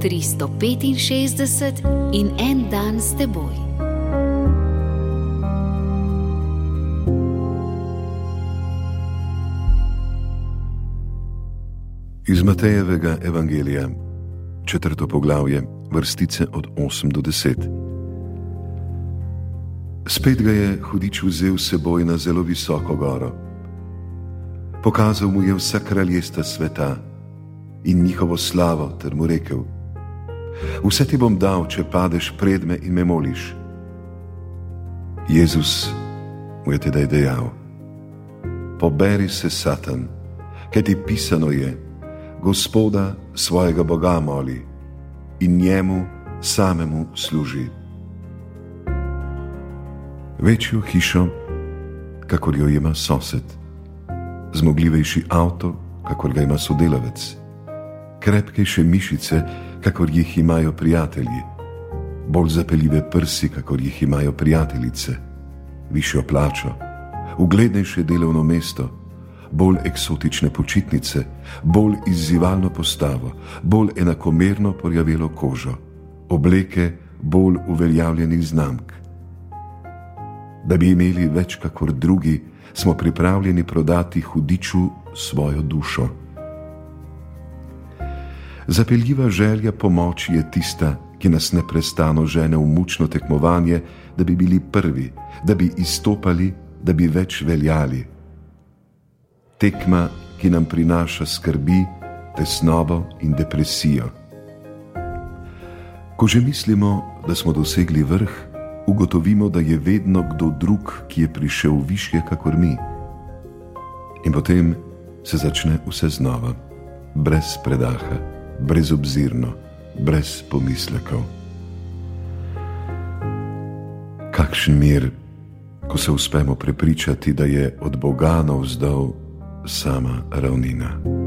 365 in en dan s teboj. Iz Matejevega evangelija, četrto poglavje, vrstice od 8 do 10. Spet ga je hudič vzel s seboj na zelo visoko goro. Pokazal mu je vsa kraljestva sveta in njihovo slavo, ter mu rekel: Vse ti bom dal, če padeš pred me in me moliš. Jezus mu je tedaj dejal: Poberi se, Satan, kaj ti pisano je, Gospoda svojega Boga moli in njemu samemu služi. Večjo hišo, kakor jo ima sosed, zmogljivejši avto, kakor ga ima sodelavec, krepkejše mišice, kakor jih imajo prijatelji, bolj zapeljive prsi, kakor jih imajo prijateljice, višjo plačo, uglednejše delovno mesto, bolj eksotične počitnice, bolj izzivalno postavo, bolj enakomerno porjavelo kožo, obleke bolj uveljavljenih znamk. Da bi imeli več kakor drugi, smo pripravljeni prodati hudiču svojo dušo. Zapeljiva želja pomoči je tista, ki nas neprestano žene v mučno tekmovanje, da bi bili prvi, da bi izstopali, da bi več veljali. Tekma, ki nam prinaša skrbi, tesnobo in depresijo. Ko že mislimo, da smo dosegli vrh, ugotovimo, da je vedno kdo drug, ki je prišel više, kakor mi. In potem se začne vse znova, brez predaha brezobzirno, brez pomislekov. Kakšen mir, ko se uspemo prepričati, da je od Boga navzdol sama ravnina.